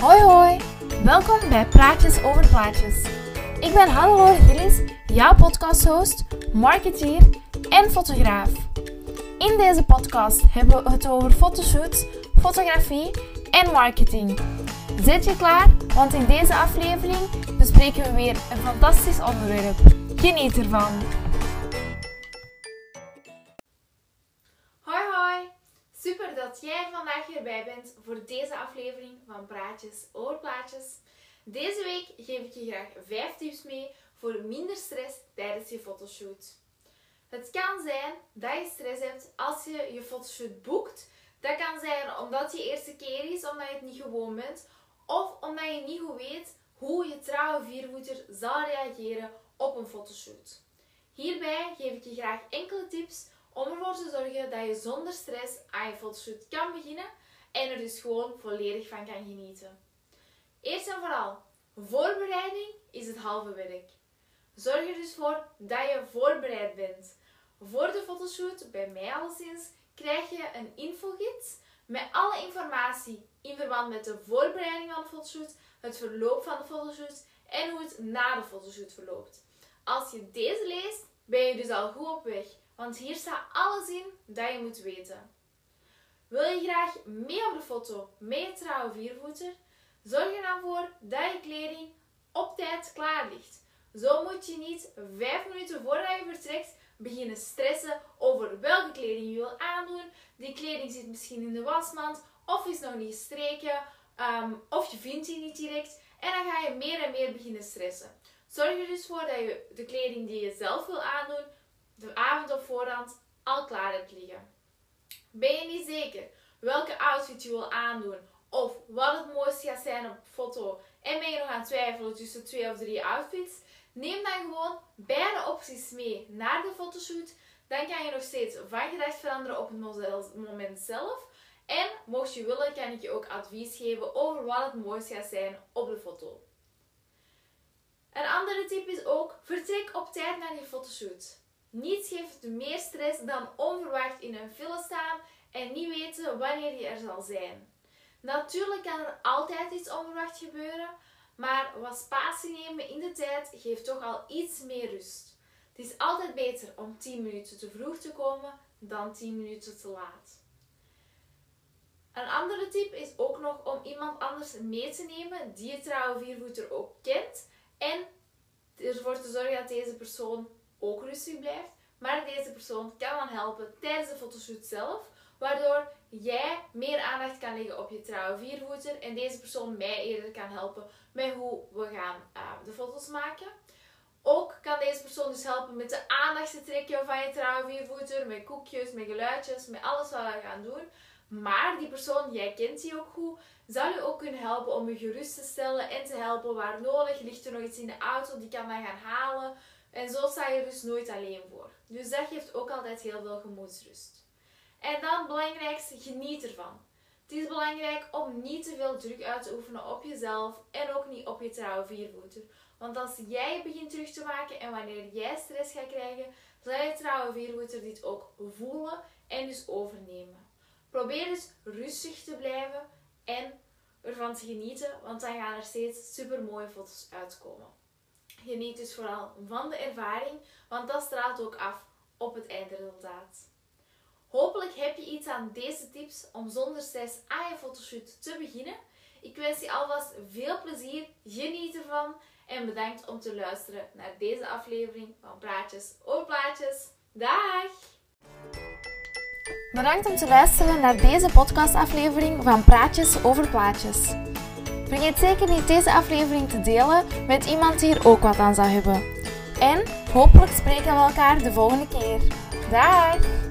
Hoi hoi, welkom bij Praatjes over Plaatjes. Ik ben Hannelore Gillis, jouw podcasthost, marketeer en fotograaf. In deze podcast hebben we het over fotoshoots, fotografie en marketing. Zit je klaar? Want in deze aflevering bespreken we weer een fantastisch onderwerp. Geniet ervan! Dat jij vandaag hierbij bent voor deze aflevering van Praatjes over Plaatjes. Deze week geef ik je graag 5 tips mee voor minder stress tijdens je fotoshoot. Het kan zijn dat je stress hebt als je je fotoshoot boekt. Dat kan zijn omdat je eerste keer is, omdat je het niet gewoon bent. Of omdat je niet goed weet hoe je trouwe viervoeter zal reageren op een fotoshoot. Hierbij geef ik je graag enkele tips om ervoor te zorgen dat je zonder stress aan je fotoshoot kan beginnen en er dus gewoon volledig van kan genieten. Eerst en vooral, voorbereiding is het halve werk. Zorg er dus voor dat je voorbereid bent. Voor de fotoshoot, bij mij alleszins, krijg je een infogids met alle informatie in verband met de voorbereiding van de fotoshoot, het verloop van de fotoshoot en hoe het na de fotoshoot verloopt. Als je deze leest, ben je dus al goed op weg, want hier staat alles in dat je moet weten. Wil je graag mee op de foto met je trouwe viervoeter? Zorg er dan voor dat je kleding op tijd klaar ligt. Zo moet je niet vijf minuten voordat je vertrekt beginnen stressen over welke kleding je wil aandoen. Die kleding zit misschien in de wasmand of is nog niet gestreken ehm, of je vindt die niet direct. En dan ga je meer en meer beginnen stressen. Zorg er dus voor dat je de kleding die je zelf wil aandoen, de avond op voorhand al klaar hebt liggen. Ben je niet zeker welke outfit je wil aandoen of wat het mooiste gaat zijn op foto en ben je nog aan het twijfelen tussen twee of drie outfits? Neem dan gewoon beide opties mee naar de fotoshoot. Dan kan je nog steeds van gedacht veranderen op het moment zelf. En mocht je willen, kan ik je ook advies geven over wat het mooiste gaat zijn op de foto. Een andere tip is ook, vertrek op tijd naar je fotoshoot. Niets geeft meer stress dan onverwacht in een file staan en niet weten wanneer je er zal zijn. Natuurlijk kan er altijd iets onverwacht gebeuren, maar wat spatie nemen in de tijd geeft toch al iets meer rust. Het is altijd beter om 10 minuten te vroeg te komen dan 10 minuten te laat. Een andere tip is ook nog om iemand anders mee te nemen die je trouwe viervoeter ook kent en ervoor te zorgen dat deze persoon ook rustig blijft. Maar deze persoon kan dan helpen tijdens de fotoshoot zelf, waardoor jij meer aandacht kan leggen op je trouwe viervoeter en deze persoon mij eerder kan helpen met hoe we gaan uh, de foto's maken. Ook kan deze persoon dus helpen met de aandacht te trekken van je trouwe viervoeter, met koekjes, met geluidjes, met alles wat we gaan doen. Maar die persoon, jij kent die ook goed, zal je ook kunnen helpen om je gerust te stellen en te helpen waar nodig. Ligt er nog iets in de auto, die kan dan gaan halen. En zo sta je dus nooit alleen voor. Dus dat geeft ook altijd heel veel gemoedsrust. En dan het belangrijkste, geniet ervan. Het is belangrijk om niet te veel druk uit te oefenen op jezelf en ook niet op je trouwe viervoeter. Want als jij begint terug te maken en wanneer jij stress gaat krijgen, zal je trouwe viervoeter dit ook voelen en dus overnemen. Probeer dus rustig te blijven en ervan te genieten, want dan gaan er steeds super mooie foto's uitkomen. Geniet dus vooral van de ervaring, want dat straalt ook af op het eindresultaat. Hopelijk heb je iets aan deze tips om zonder stress aan je fotoshoot te beginnen. Ik wens je alvast veel plezier, geniet ervan en bedankt om te luisteren naar deze aflevering van Praatjes over Plaatjes. Dag! Bedankt om te luisteren naar deze podcastaflevering van Praatjes over Plaatjes. Vergeet zeker niet deze aflevering te delen met iemand die er ook wat aan zou hebben. En hopelijk spreken we elkaar de volgende keer. Dag!